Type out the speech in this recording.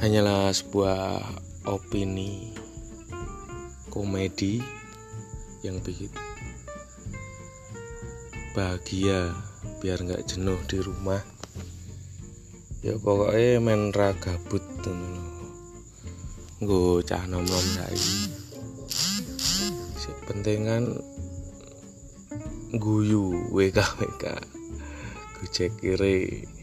hanyalah sebuah opini komedi yang bikin bahagia biar nggak jenuh di rumah. Ya pokoknya main ragabut gue cah nom nom si pentingan guyu WK WK gue cek kiri.